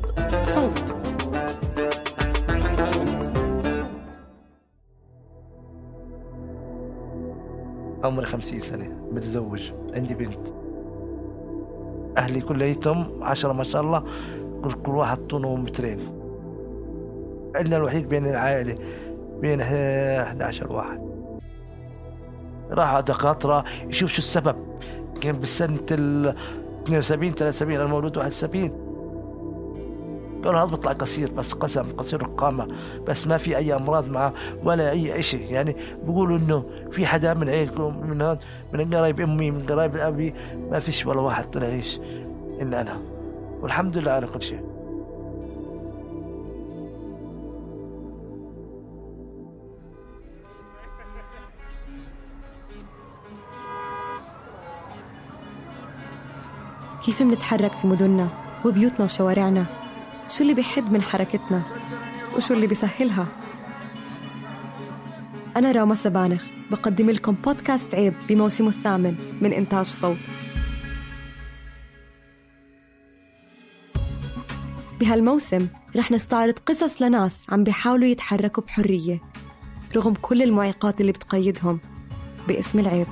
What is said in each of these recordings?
بودكاست صوت. عمري خمسين سنة متزوج عندي بنت. أهلي كليتهم عشرة ما شاء الله كل كل واحد طوله مترين. عندنا الوحيد بين العائلة بين 11 واحد. راح دكاترة يشوف شو السبب. كان بالسنة ال 72 73 أنا مولود 71 قالوا هذا بيطلع قصير بس قسم قصير القامة بس ما في أي أمراض معه ولا أي شيء يعني بيقولوا إنه في حدا من عيلكم من هون من قرايب أمي من قرايب أبي ما فيش ولا واحد طلع إيش إلا أنا. والحمد لله على كل شيء. كيف منتحرك في مدننا وبيوتنا وشوارعنا؟ شو اللي بيحد من حركتنا؟ وشو اللي بيسهلها؟ أنا راما سبانخ بقدم لكم بودكاست عيب بموسمه الثامن من إنتاج صوت. بهالموسم رح نستعرض قصص لناس عم بيحاولوا يتحركوا بحرية رغم كل المعيقات اللي بتقيدهم باسم العيب.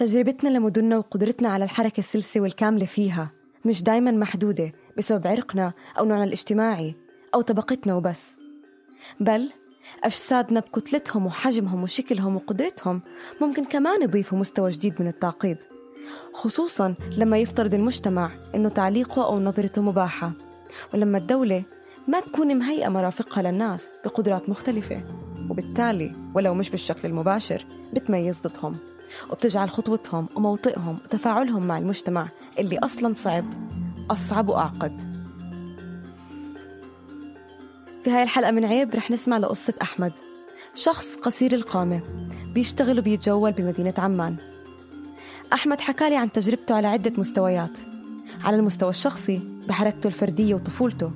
تجربتنا لمدننا وقدرتنا على الحركة السلسة والكاملة فيها مش دايما محدودة بسبب عرقنا أو نوعنا الاجتماعي أو طبقتنا وبس. بل أجسادنا بكتلتهم وحجمهم وشكلهم وقدرتهم ممكن كمان يضيفوا مستوى جديد من التعقيد خصوصا لما يفترض المجتمع أنه تعليقه أو نظرته مباحة ولما الدولة ما تكون مهيئة مرافقها للناس بقدرات مختلفة وبالتالي ولو مش بالشكل المباشر بتميز ضدهم. وبتجعل خطوتهم وموطئهم وتفاعلهم مع المجتمع اللي أصلا صعب أصعب وأعقد. في هاي الحلقة من عيب رح نسمع لقصة أحمد شخص قصير القامة بيشتغل وبيتجول بمدينة عمان. أحمد حكالي عن تجربته على عدة مستويات على المستوى الشخصي بحركته الفردية وطفولته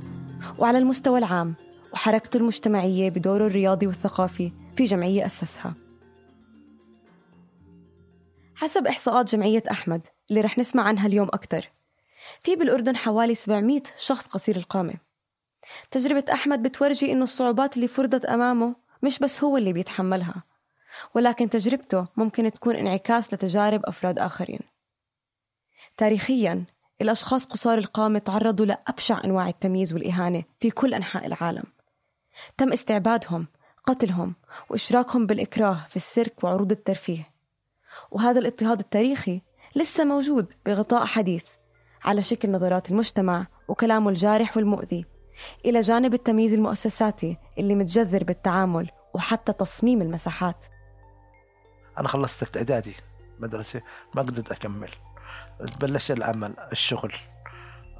وعلى المستوى العام وحركته المجتمعية بدوره الرياضي والثقافي في جمعية أسسها. حسب إحصاءات جمعية أحمد اللي رح نسمع عنها اليوم أكثر في بالأردن حوالي 700 شخص قصير القامة. تجربة أحمد بتورجي إنه الصعوبات اللي فرضت أمامه مش بس هو اللي بيتحملها ولكن تجربته ممكن تكون انعكاس لتجارب أفراد آخرين. تاريخيا الأشخاص قصار القامة تعرضوا لأبشع أنواع التمييز والإهانة في كل أنحاء العالم. تم استعبادهم قتلهم وإشراكهم بالإكراه في السيرك وعروض الترفيه. وهذا الاضطهاد التاريخي لسه موجود بغطاء حديث على شكل نظرات المجتمع وكلامه الجارح والمؤذي إلى جانب التمييز المؤسساتي اللي متجذر بالتعامل وحتى تصميم المساحات. أنا خلصت إعدادي مدرسة ما قدرت أكمل. بلشت العمل الشغل.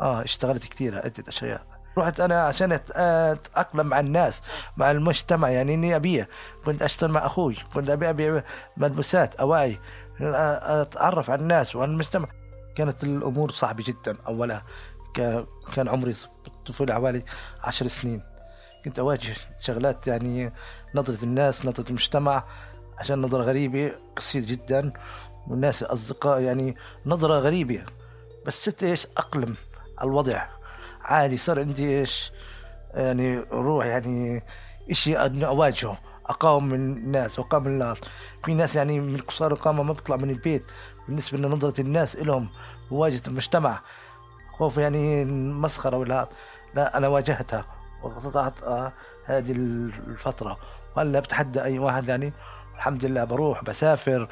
آه اشتغلت كثير عدة أشياء. رحت أنا عشان أتأقلم مع الناس مع المجتمع يعني إني ابيه كنت أشتغل مع أخوي كنت ابي أبيع ملبوسات أواعي أتعرف على الناس وعلى المجتمع. كانت الأمور صعبة جدا. اولا كان عمري بالطفوله حوالي عشر سنين. كنت أواجه شغلات يعني نظرة الناس نظرة المجتمع عشان نظرة غريبة قصير جدا. والناس اصدقاء يعني نظرة غريبة. بس ست إيش؟ أقلم الوضع. عادي صار عندي إيش؟ يعني روح يعني إشي أواجهه أقاوم من الناس وأقاوم الناس. في ناس يعني من قصار القامه ما بيطلع من البيت. بالنسبة لنظرة الناس لهم مواجهة المجتمع خوف يعني مسخرة ولا لا أنا واجهتها وقطعت آه هذه الفترة. وهلا بتحدى أي واحد يعني الحمد لله بروح بسافر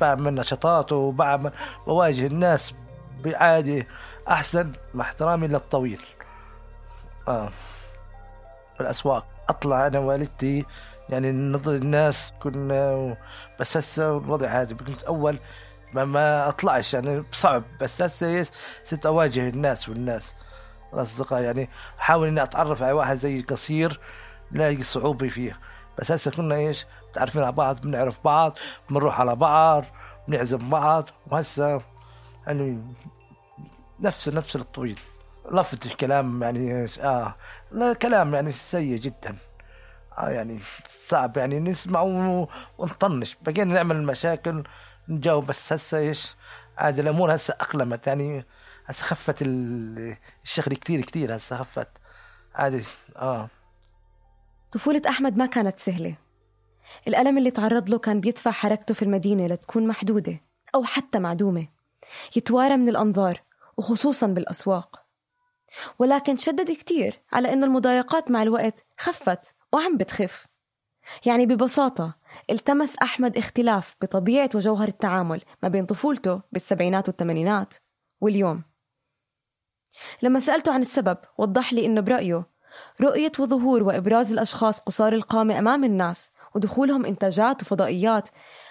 بعمل نشاطات وبعمل بواجه الناس بعادي. أحسن مع احترامي للطويل. في الأسواق. أطلع أنا والدتي يعني نظر الناس كنا بس هسه الوضع عادي. كنت أول ما, ما أطلعش يعني صعب. بس هسه صرت أواجه الناس والناس. الأصدقاء يعني أحاول إني أتعرف على واحد زي قصير لاقي صعوبة فيه. بس هسه كنا إيش؟ متعرفين على بعض بنعرف بعض بنروح على بعض بنعزم بعض. وهسه يعني نفس نفس الطويل. لفت الكلام يعني آه لا كلام يعني سيء جدا. آه يعني صعب يعني نسمع ونطنش. بقينا نعمل مشاكل نجاوب بس هسه إيش؟ عاد الأمور هسه أقلمت يعني. هسه خفت الشغل كثير كثير هسه خفت. عادي آه. طفولة أحمد ما كانت سهلة. الألم اللي تعرض له كان بيدفع حركته في المدينة لتكون محدودة أو حتى معدومة. يتوارى من الأنظار. وخصوصا بالأسواق. ولكن شدد كتير على أنه المضايقات مع الوقت خفت وعم بتخف. يعني ببساطة التمس أحمد اختلاف بطبيعة وجوهر التعامل ما بين طفولته بالسبعينات والثمانينات واليوم. لما سألته عن السبب وضح لي إنه برأيه رؤية وظهور وإبراز الأشخاص قصار القامة أمام الناس ودخولهم إنتاجات وفضائيات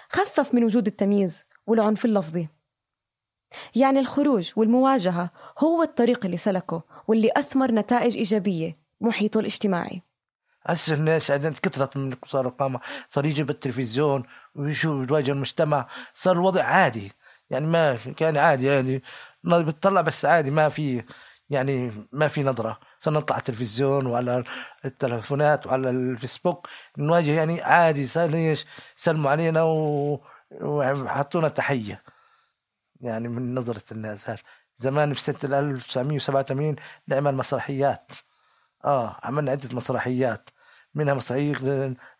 خفف من وجود التمييز والعنف اللفظي. يعني الخروج والمواجهة هو الطريق اللي سلكه واللي أثمر نتائج إيجابية محيطه الاجتماعي. هسه الناس عندنا كثرت من قصار القامة صار يجي بالتلفزيون ويشوف يواجه المجتمع صار الوضع عادي. يعني ما كان عادي يعني بتطلع بس عادي ما في يعني ما في نظرة. صرنا نطلع على التلفزيون وعلى التلفونات وعلى الفيسبوك نواجه يعني عادي صار إيش يسلموا علينا وحطونا تحية. يعني من نظرة الناس هذا. زمان في سنة 1987 نعمل مسرحيات. آه عملنا عدة مسرحيات. منها مسرحية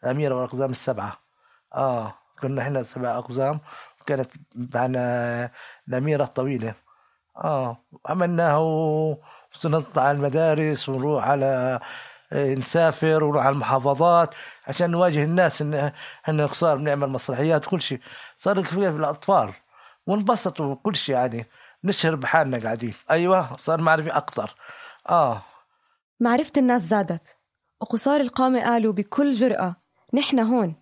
الأميرة والأقزام السبعة. آه كنا إحنا سبع أقزام وكانت معنا الأميرة الطويلة. آه عملناها ونطلع على المدارس ونروح على آه، نسافر ونروح على المحافظات عشان نواجه الناس إن إحنا قصار بنعمل مسرحيات وكل شيء. صار في الأطفال. وانبسطوا وكل شيء يعني. نشهر بحالنا قاعدين. أيوه صار معرفي أكثر. آه. معرفة الناس زادت. وقصار القامة قالوا بكل جرأة نحن هون.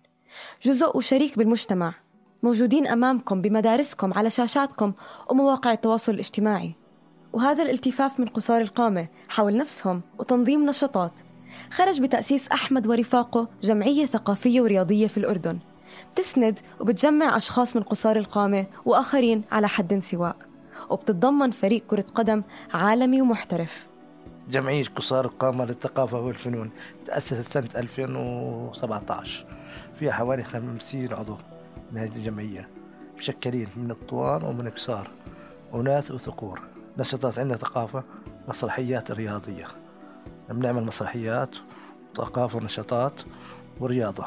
جزء وشريك بالمجتمع. موجودين أمامكم بمدارسكم على شاشاتكم ومواقع التواصل الاجتماعي. وهذا الالتفاف من قصار القامة حول نفسهم وتنظيم نشاطات. خرج بتأسيس أحمد ورفاقه جمعية ثقافية ورياضية في الأردن. بتسند وبتجمع أشخاص من قصار القامة وآخرين على حد سواء وبتتضمن فريق كرة قدم عالمي ومحترف. جمعية قصار القامة للثقافة والفنون تأسست سنة 2017 فيها حوالي 50 عضو من هذه الجمعية مشكلين من الطوال ومن القصار أناث وذكور نشاطات عندنا ثقافة مسرحيات رياضية. بنعمل مسرحيات ثقافة ونشاطات ورياضة.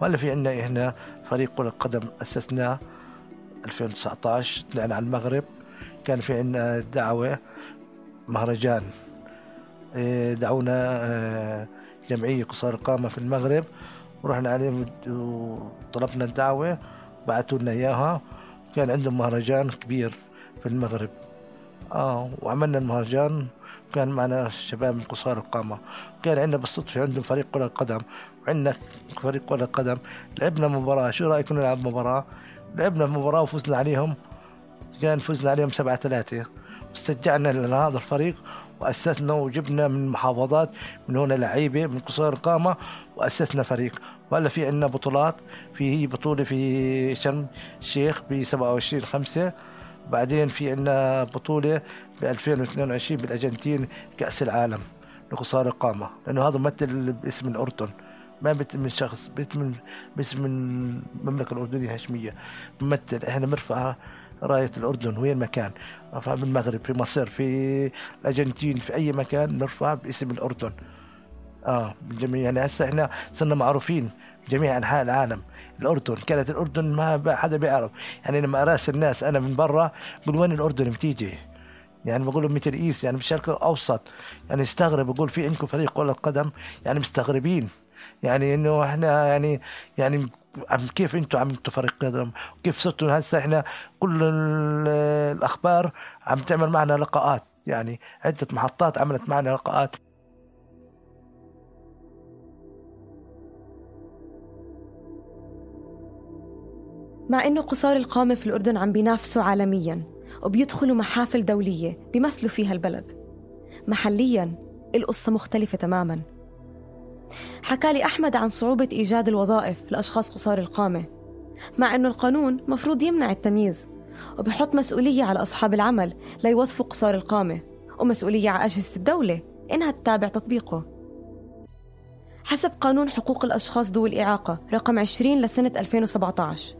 وهلا في عندنا هنا فريق كرة قدم أسسناه 2019 طلعنا على المغرب. كان في عندنا دعوة مهرجان. إيه، دعونا آه، جمعية قصار القامة في المغرب. ورحنا عليهم وطلبنا الدعوة بعثوا لنا إياها. كان عندهم مهرجان كبير في المغرب. آه وعملنا المهرجان. كان معنا شباب من قصار القامة. كان عندنا بالصدفة عندهم فريق كرة قدم وعندنا فريق كرة قدم لعبنا مباراة شو رأيكم نلعب مباراة؟ لعبنا مباراة وفزنا عليهم. كان فزنا عليهم سبعة ثلاثة. استرجعنا لهذا الفريق وأسسنا وجبنا من محافظات من هنا لعيبة من قصار القامة وأسسنا فريق. وهلا في عندنا بطولات في هي بطولة في شرم الشيخ ب 27 5 بعدين في عندنا بطولة ب 2022 بالأرجنتين كأس العالم لقصار القامة لأنه هذا ممثل باسم الأردن. ما بيت من شخص بيت من باسم المملكة الأردنية الهاشمية. ممثل إحنا بنرفع راية الأردن وين مكان رفع بالمغرب في مصر في الأرجنتين في أي مكان نرفع باسم الأردن. آه بالجميع يعني هسه إحنا صرنا معروفين جميع أنحاء العالم. الأردن كانت الأردن ما حدا بيعرف. يعني لما اراسل الناس أنا من برا بقول وين الأردن بتيجي؟ يعني بقول لهم مثل ايس يعني بالشرق الأوسط. يعني استغرب بقول في عندكم فريق كرة القدم؟ يعني مستغربين. يعني إنه إحنا يعني يعني عم كيف أنتم عملتوا فريق قدم وكيف صرتوا؟ هسه إحنا كل الأخبار عم تعمل معنا لقاءات يعني عدة محطات عملت معنا لقاءات. مع إنه قصار القامة في الأردن عم بينافسوا عالمياً وبيدخلوا محافل دولية بيمثلوا فيها البلد. محلياً القصة مختلفة تماماً. حكى لي أحمد عن صعوبة إيجاد الوظائف لأشخاص قصار القامة مع أنه القانون مفروض يمنع التمييز وبحط مسؤولية على أصحاب العمل ليوظفوا قصار القامة ومسؤولية على أجهزة الدولة إنها تتابع تطبيقه. حسب قانون حقوق الأشخاص ذوي الإعاقة رقم 20 لسنة 2017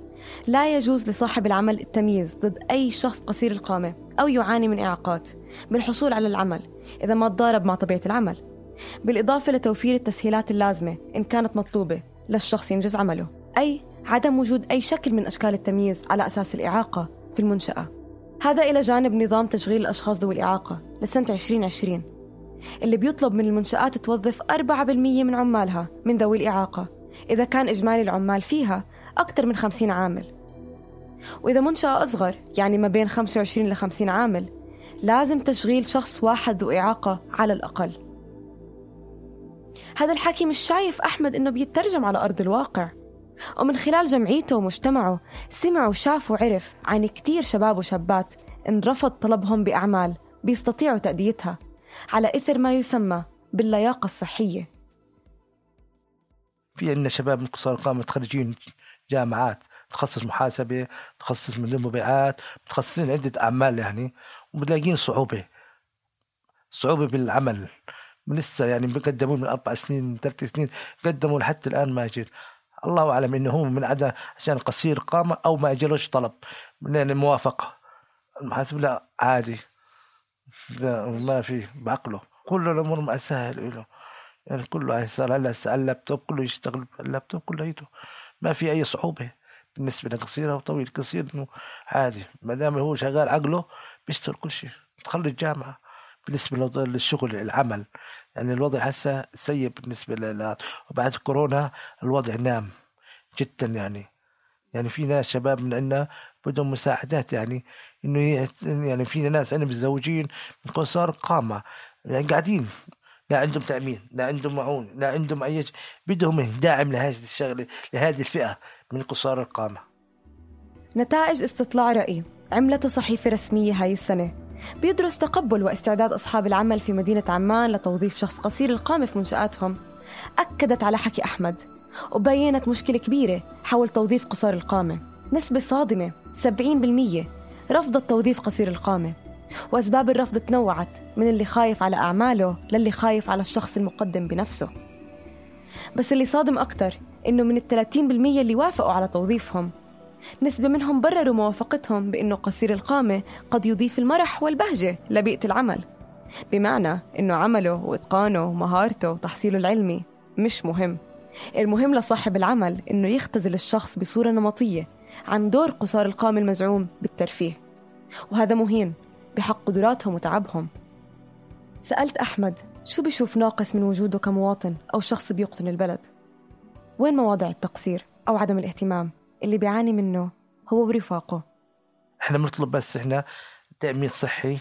لا يجوز لصاحب العمل التمييز ضد أي شخص قصير القامة أو يعاني من إعاقات بالحصول على العمل إذا ما تضارب مع طبيعة العمل. بالإضافة لتوفير التسهيلات اللازمة إن كانت مطلوبة للشخص ينجز عمله أي عدم وجود أي شكل من أشكال التمييز على أساس الإعاقة في المنشأة. هذا إلى جانب نظام تشغيل الأشخاص ذوي الإعاقة لسنة 2020 اللي بيطلب من المنشآت توظف 4% من عمالها من ذوي الإعاقة. إذا كان إجمالي العمال فيها أكثر من 50 عامل. وإذا منشأة أصغر يعني ما بين 25 ل 50 عامل لازم تشغيل شخص واحد ذو إعاقة على الأقل. هذا الحكي مش شايف أحمد إنه بيترجم على أرض الواقع. ومن خلال جمعيته ومجتمعه سمع وشاف وعرف عن كتير شباب وشابات انرفض طلبهم بأعمال بيستطيعوا تأديتها على إثر ما يسمى باللياقة الصحية. في عندنا شباب من قصار القامة متخرجين جامعات تخصص محاسبة تخصص من المبيعات متخصصين عدة أعمال يعني وبتلاقين صعوبة صعوبة بالعمل. لسه يعني بيقدموا من أربع سنين ثلاث سنين قدموا لحتى الآن ما أجل الله أعلم إنه هو من عدا عشان قصير قامة أو ما أجلوش طلب. يعني موافقة. المحاسب لا عادي. لا ما في بعقله. كل الأمور ما سهل له يعني كله صار هلا اللابتوب كله يشتغل اللابتوب كليته ما في أي صعوبة. بالنسبة لقصيرة وطويل قصير إنه عادي. ما دام هو شغال عقله بيشتغل كل شيء. تخلي الجامعة. بالنسبة للشغل العمل. يعني الوضع هسه سيء بالنسبة ل وبعد كورونا الوضع نام جدا يعني. يعني في ناس شباب من عندنا بدهم مساعدات يعني إنه يعني في ناس أنا متزوجين من قصار قامة. يعني قاعدين. لا عندهم تأمين لا عندهم معون لا عندهم أي بدهم داعم لهذه الشغلة لهذه الفئة من قصار القامة. نتائج استطلاع رأي. عملته صحيفة رسمية هاي السنة. بيدرس تقبل واستعداد أصحاب العمل في مدينة عمان لتوظيف شخص قصير القامة في منشآتهم. أكدت على حكي أحمد وبينت مشكلة كبيرة حول توظيف قصار القامة. نسبة صادمة 70% رفضت توظيف قصير القامة. وأسباب الرفض تنوعت من اللي خايف على أعماله للي خايف على الشخص المقدم بنفسه. بس اللي صادم أكتر إنه من الثلاثين بالمية اللي وافقوا على توظيفهم نسبة منهم برروا موافقتهم بأنه قصير القامة قد يضيف المرح والبهجة لبيئة العمل. بمعنى أنه عمله وإتقانه ومهارته وتحصيله العلمي مش مهم. المهم لصاحب العمل أنه يختزل الشخص بصورة نمطية عن دور قصار القامة المزعوم بالترفيه. وهذا مهين بحق قدراتهم وتعبهم. سألت أحمد شو بشوف ناقص من وجوده كمواطن أو شخص بيقطن البلد؟ وين مواضع التقصير أو عدم الاهتمام؟ اللي بيعاني منه هو ورفاقه إحنا بنطلب بس إحنا تأمين صحي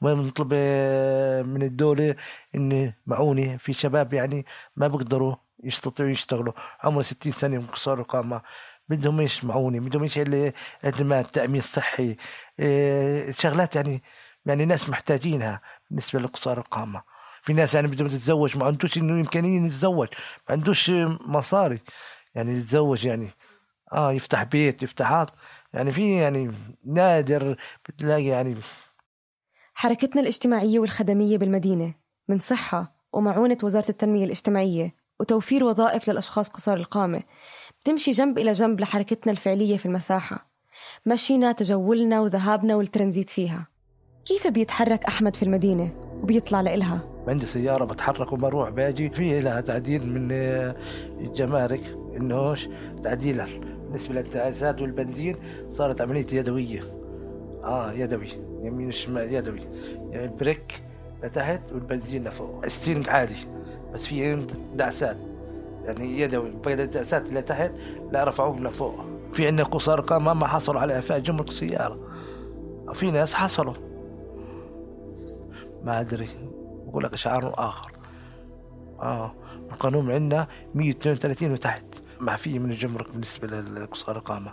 وما بنطلب آه، من الدولة إن معونة في شباب يعني ما بيقدروا يستطيعوا يشتغلوا. عمره 60 سنة وصاروا قامة. بدهم إيش معونة؟ بدهم إيش خدمات تأمين صحي. إيه شغلات يعني يعني ناس محتاجينها بالنسبة لقصار القامة في ناس يعني بدهم تتزوج ما عندوش إنه إمكانية يتزوج. ما عندوش مصاري يعني يتزوج يعني. آه يفتح بيت يفتح هذا يعني في يعني نادر بتلاقي يعني حركتنا الاجتماعية والخدمية بالمدينة من صحة ومعونة وزارة التنمية الاجتماعية وتوفير وظائف للأشخاص قصار القامة بتمشي جنب إلى جنب لحركتنا الفعلية في المساحة. مشينا تجولنا وذهابنا والترانزيت فيها. كيف بيتحرك أحمد في المدينة وبيطلع لإلها؟ عندي سيارة بتحرك وبروح باجي في لها تعديل من الجمارك إنه تعديل بالنسبة للدعسات والبنزين صارت عملية يدوية. آه يدوي. يمين شمال يدوي. يعني ال brake لتحت والبنزين لفوق. steering عادي. بس في دعسات. يعني يدوي. بقى الدعسات لتحت لا رفعوهم لفوق في عندنا قصار قامة ما حصلوا على إعفاء جمرك سيارة. في ناس حصلوا. ما أدري. بقول لك شعار آخر. آه القانون عندنا 132 وتحت. ما في من الجمرك بالنسبة لقصار القامة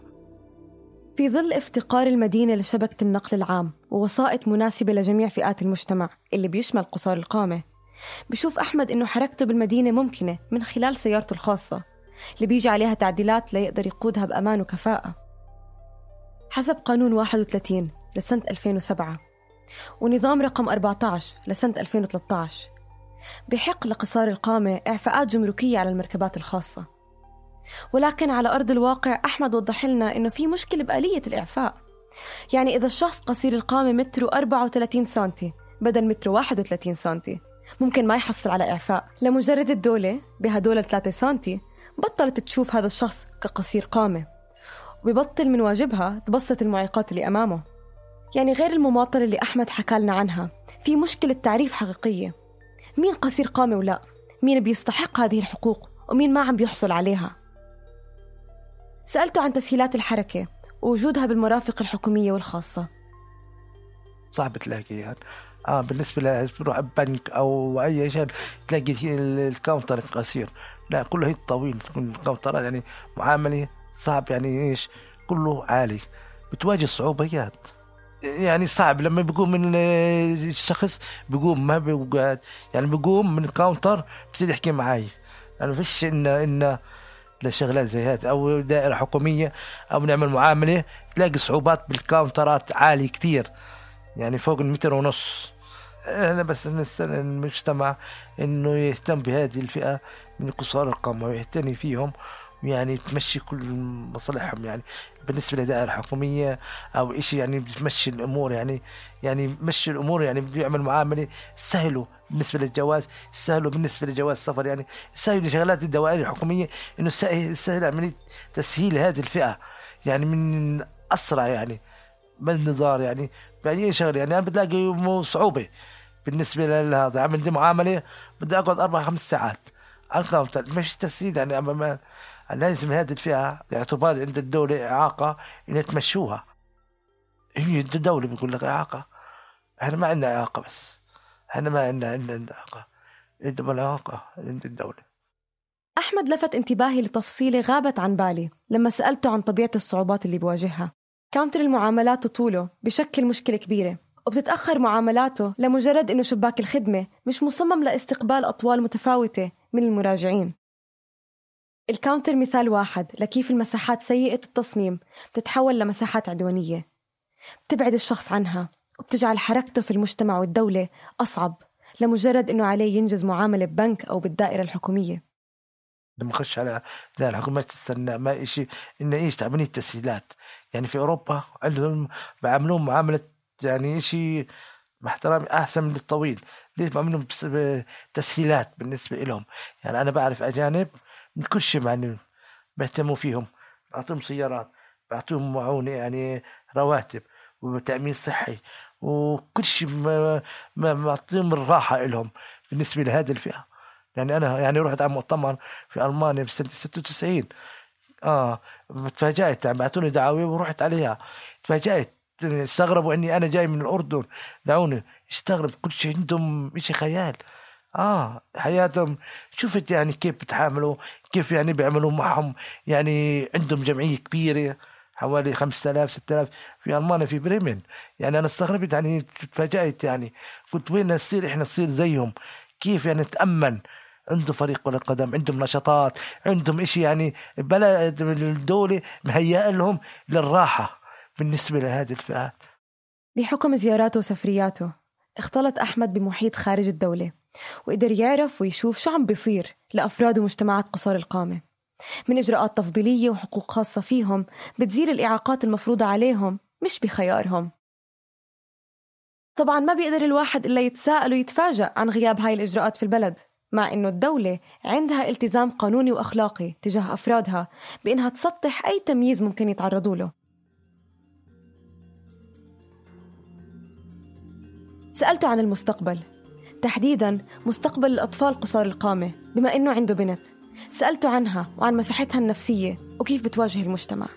في ظل افتقار المدينة لشبكة النقل العام ووسائط مناسبة لجميع فئات المجتمع اللي بيشمل قصار القامة بشوف أحمد إنه حركته بالمدينة ممكنة من خلال سيارته الخاصة اللي بيجي عليها تعديلات ليقدر يقودها بأمان وكفاءة. حسب قانون 31 لسنة 2007 ونظام رقم 14 لسنة 2013 بحق لقصار القامة إعفاءات جمركية على المركبات الخاصة. ولكن على أرض الواقع أحمد وضح لنا إنه في مشكلة بآلية الإعفاء. يعني إذا الشخص قصير القامة متر 34 سنتي بدل متر 31 سنتي ممكن ما يحصل على إعفاء. لمجرد الدولة بهدول 3 سنتي بطلت تشوف هذا الشخص كقصير قامة وببطل من واجبها تبسط المعيقات اللي أمامه. يعني غير المماطلة اللي أحمد حكى لنا عنها في مشكلة تعريف حقيقية. مين قصير قامة ولا؟ مين بيستحق هذه الحقوق؟ ومين ما عم بيحصل عليها؟ سألته عن تسهيلات الحركة ووجودها بالمرافق الحكومية والخاصة. صعب تلاقي يعني. آه بالنسبة لتروح بنك أو أي شيء تلاقي الكاونتر قصير. لا كله هي طويل الكاونترات يعني معاملة صعب يعني إيش كله عالي. بتواجه صعوبيات يعني صعب لما بيقوم من الشخص بيقوم ما بيقعد. يعني بيقوم من ال counter بصير يحكي معي يعني فيش ان إن لشغلات زي هات أو دائرة حكومية أو نعمل معاملة تلاقي صعوبات بالكاونترات عالي كتير. يعني فوق المتر ونص. إحنا بس نستنى المجتمع إنه يهتم بهذه الفئة من قصار القامه ويعتني فيهم. يعني تمشي كل مصالحهم. يعني بالنسبة للدائرة الحكومية أو إشي يعني بتمشي الأمور. يعني يعني مشي الأمور. يعني بيعمل معاملة سهلوا بالنسبة للجواز سهلوا بالنسبة لجواز السفر يعني سهلوا شغلات الدوائر الحكومية إنه سهل, عملية تسهيل هذه الفئة يعني من أسرع يعني بالنظار يعني يعني اي شغله يعني. أنا بتلاقي صعوبة بالنسبة لهذا. عملت معاملة بدي أقعد أربع خمس ساعات على الكاونتر مش تسهيل يعني أما لازم هذه الفئة باعتبار عند الدولة إعاقة إنها تمشوها هي الدولة بيقول لك إعاقة. إحنا ما عندنا إعاقة بس. إحنا ما عندنا عندنا إعاقة عندنا الإعاقة عند الدولة أحمد لفت انتباهي لتفصيلة غابت عن بالي لما سألته عن طبيعة الصعوبات اللي بواجهها. counter المعاملات وطوله بشكل مشكلة كبيرة وبتتأخر معاملاته لمجرد إنه شباك الخدمة مش مصمم لاستقبال أطوال متفاوتة من المراجعين. ال counter مثال واحد لكيف المساحات سيئة التصميم بتتحول لمساحات عدوانية. بتبعد الشخص عنها. وبتجعل حركته في المجتمع والدولة أصعب لمجرد إنه عليه ينجز معاملة ببنك أو بالدائرة الحكومية. لما خش على لا الحكومة تستنى ما إشي إنه إيش تعملين التسهيلات. يعني في أوروبا عندهم بعملون معاملة يعني إشي باحترامي أحسن من الطويل. ليش بعملهم تسهيلات بالنسبة لهم يعني أنا بعرف أجانب من كل شيء يعني بيهتموا فيهم. بعطيهم سيارات بعطيهم معونة يعني رواتب وتأمين صحي وكل شيء معطيهم الراحة لهم بالنسبة لهذه الفئة. يعني أنا يعني رحت على مؤتمر في ألمانيا بسنة 96 آه تفاجأت يعني بعثوني دعاوي ورحت عليها. تفاجأت استغربوا إني أنا جاي من الأردن. دعوني. استغرب كل شيء عندهم شيء خيال. آه حياتهم. شفت يعني كيف بتعاملوا كيف يعني بيعملوا معهم. يعني عندهم جمعية كبيرة. حوالي 5000 6000 في ألمانيا في بريمن يعني أنا استغربت يعني تفاجأت يعني. قلت وين نصير إحنا نصير زيهم. كيف يعني نتامن عنده فريق كرة قدم عندهم نشاطات عندهم إشي يعني بلد الدولة مهيئة لهم للراحة بالنسبة لهذه الفئات بحكم زياراته وسفرياته اختلط أحمد بمحيط خارج الدولة وقدر يعرف ويشوف شو عم بيصير لأفراد ومجتمعات قصار القامة. من إجراءات تفضيلية وحقوق خاصة فيهم بتزيل الإعاقات المفروضة عليهم مش بخيارهم. طبعا ما بيقدر الواحد إلا يتساءل ويتفاجأ عن غياب هاي الإجراءات في البلد مع إنه الدولة عندها التزام قانوني وأخلاقي تجاه أفرادها بإنها تسطح أي تمييز ممكن يتعرضوا له. سألته عن المستقبل. تحديدا مستقبل الأطفال قصار القامة بما أنه عنده بنت. سألته عنها وعن مساحتها النفسية وكيف بتواجه المجتمع.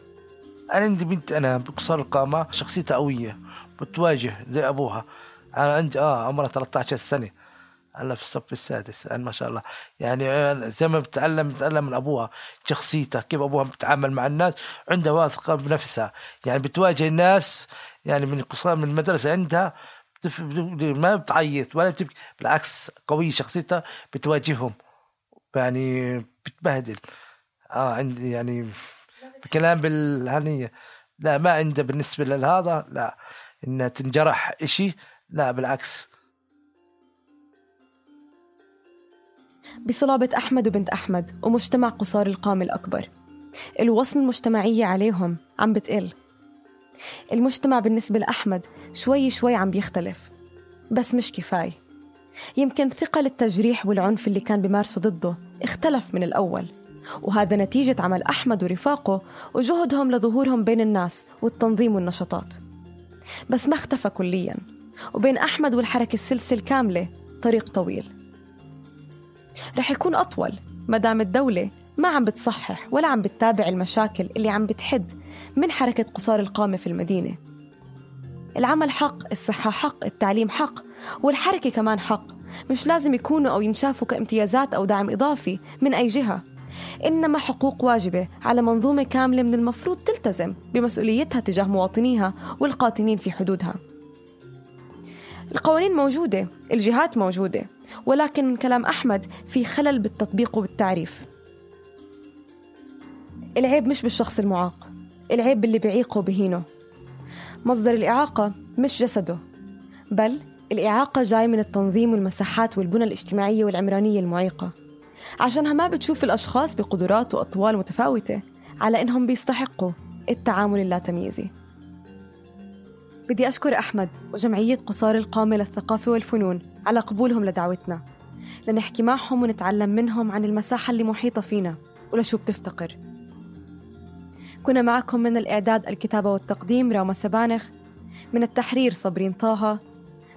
أنا عندي بنت أنا بقصار القامة شخصيتها قوية بتواجه زي أبوها. أنا عندي آه عمرها 13 سنة. هلا في الصف السادس أنا ما شاء الله. يعني زي ما بتعلم بتعلم من أبوها شخصيتها كيف أبوها بتتعامل مع الناس عندها واثقة بنفسها. يعني بتواجه الناس يعني من قصار من المدرسة عندها ما بتعيط ولا بتبكي بالعكس قوية شخصيتها بتواجههم. يعني بتبهدل. آه عندي يعني بكلام بالهنية. لا ما عنده بالنسبة لهذا لا. انها تنجرح إشي لا بالعكس. بصلابة أحمد وبنت أحمد ومجتمع قصار القام الأكبر. الوصمة المجتمعية عليهم عم بتقل. المجتمع بالنسبة لأحمد شوي شوي عم بيختلف بس مش كفاية. يمكن ثقل التجريح والعنف اللي كان بمارسه ضده. اختلف من الأول. وهذا نتيجة عمل أحمد ورفاقه وجهدهم لظهورهم بين الناس والتنظيم والنشاطات. بس ما اختفى كليا. وبين أحمد والحركة السلسل كاملة طريق طويل. رح يكون أطول مدام الدولة ما عم بتصحح ولا عم بتتابع المشاكل اللي عم بتحد من حركة قصار القامة في المدينة. العمل حق الصحة حق التعليم حق والحركة كمان حق. مش لازم يكونوا أو ينشافوا كامتيازات أو دعم إضافي من أي جهة. إنما حقوق واجبة على منظومة كاملة من المفروض تلتزم بمسؤوليتها تجاه مواطنيها والقاطنين في حدودها. القوانين موجودة الجهات موجودة ولكن من كلام أحمد في خلل بالتطبيق وبالتعريف العيب مش بالشخص المعاق العيب باللي بيعيقه وبهينه مصدر الإعاقة مش جسده بل الإعاقة جاي من التنظيم والمساحات والبنى الاجتماعية والعمرانية المعيقة. عشانها ما بتشوف الأشخاص بقدرات وأطوال متفاوتة على إنهم بيستحقوا التعامل اللاتمييزي بدي أشكر أحمد وجمعية قصار القامة للثقافة والفنون على قبولهم لدعوتنا. لنحكي معهم ونتعلم منهم عن المساحة اللي محيطة فينا ولشو بتفتقر. كنا معكم من الإعداد الكتابة والتقديم راما سبانخ من التحرير صبرين طه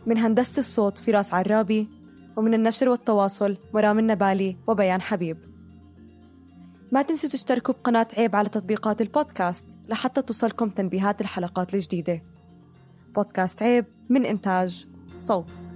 من هندسة الصوت فراس عرابي ومن النشر والتواصل مرام النبالي وبيان حبيب. ما تنسوا تشتركوا بقناة عيب على تطبيقات البودكاست لحتى توصلكم تنبيهات الحلقات الجديدة. بودكاست عيب من إنتاج صوت.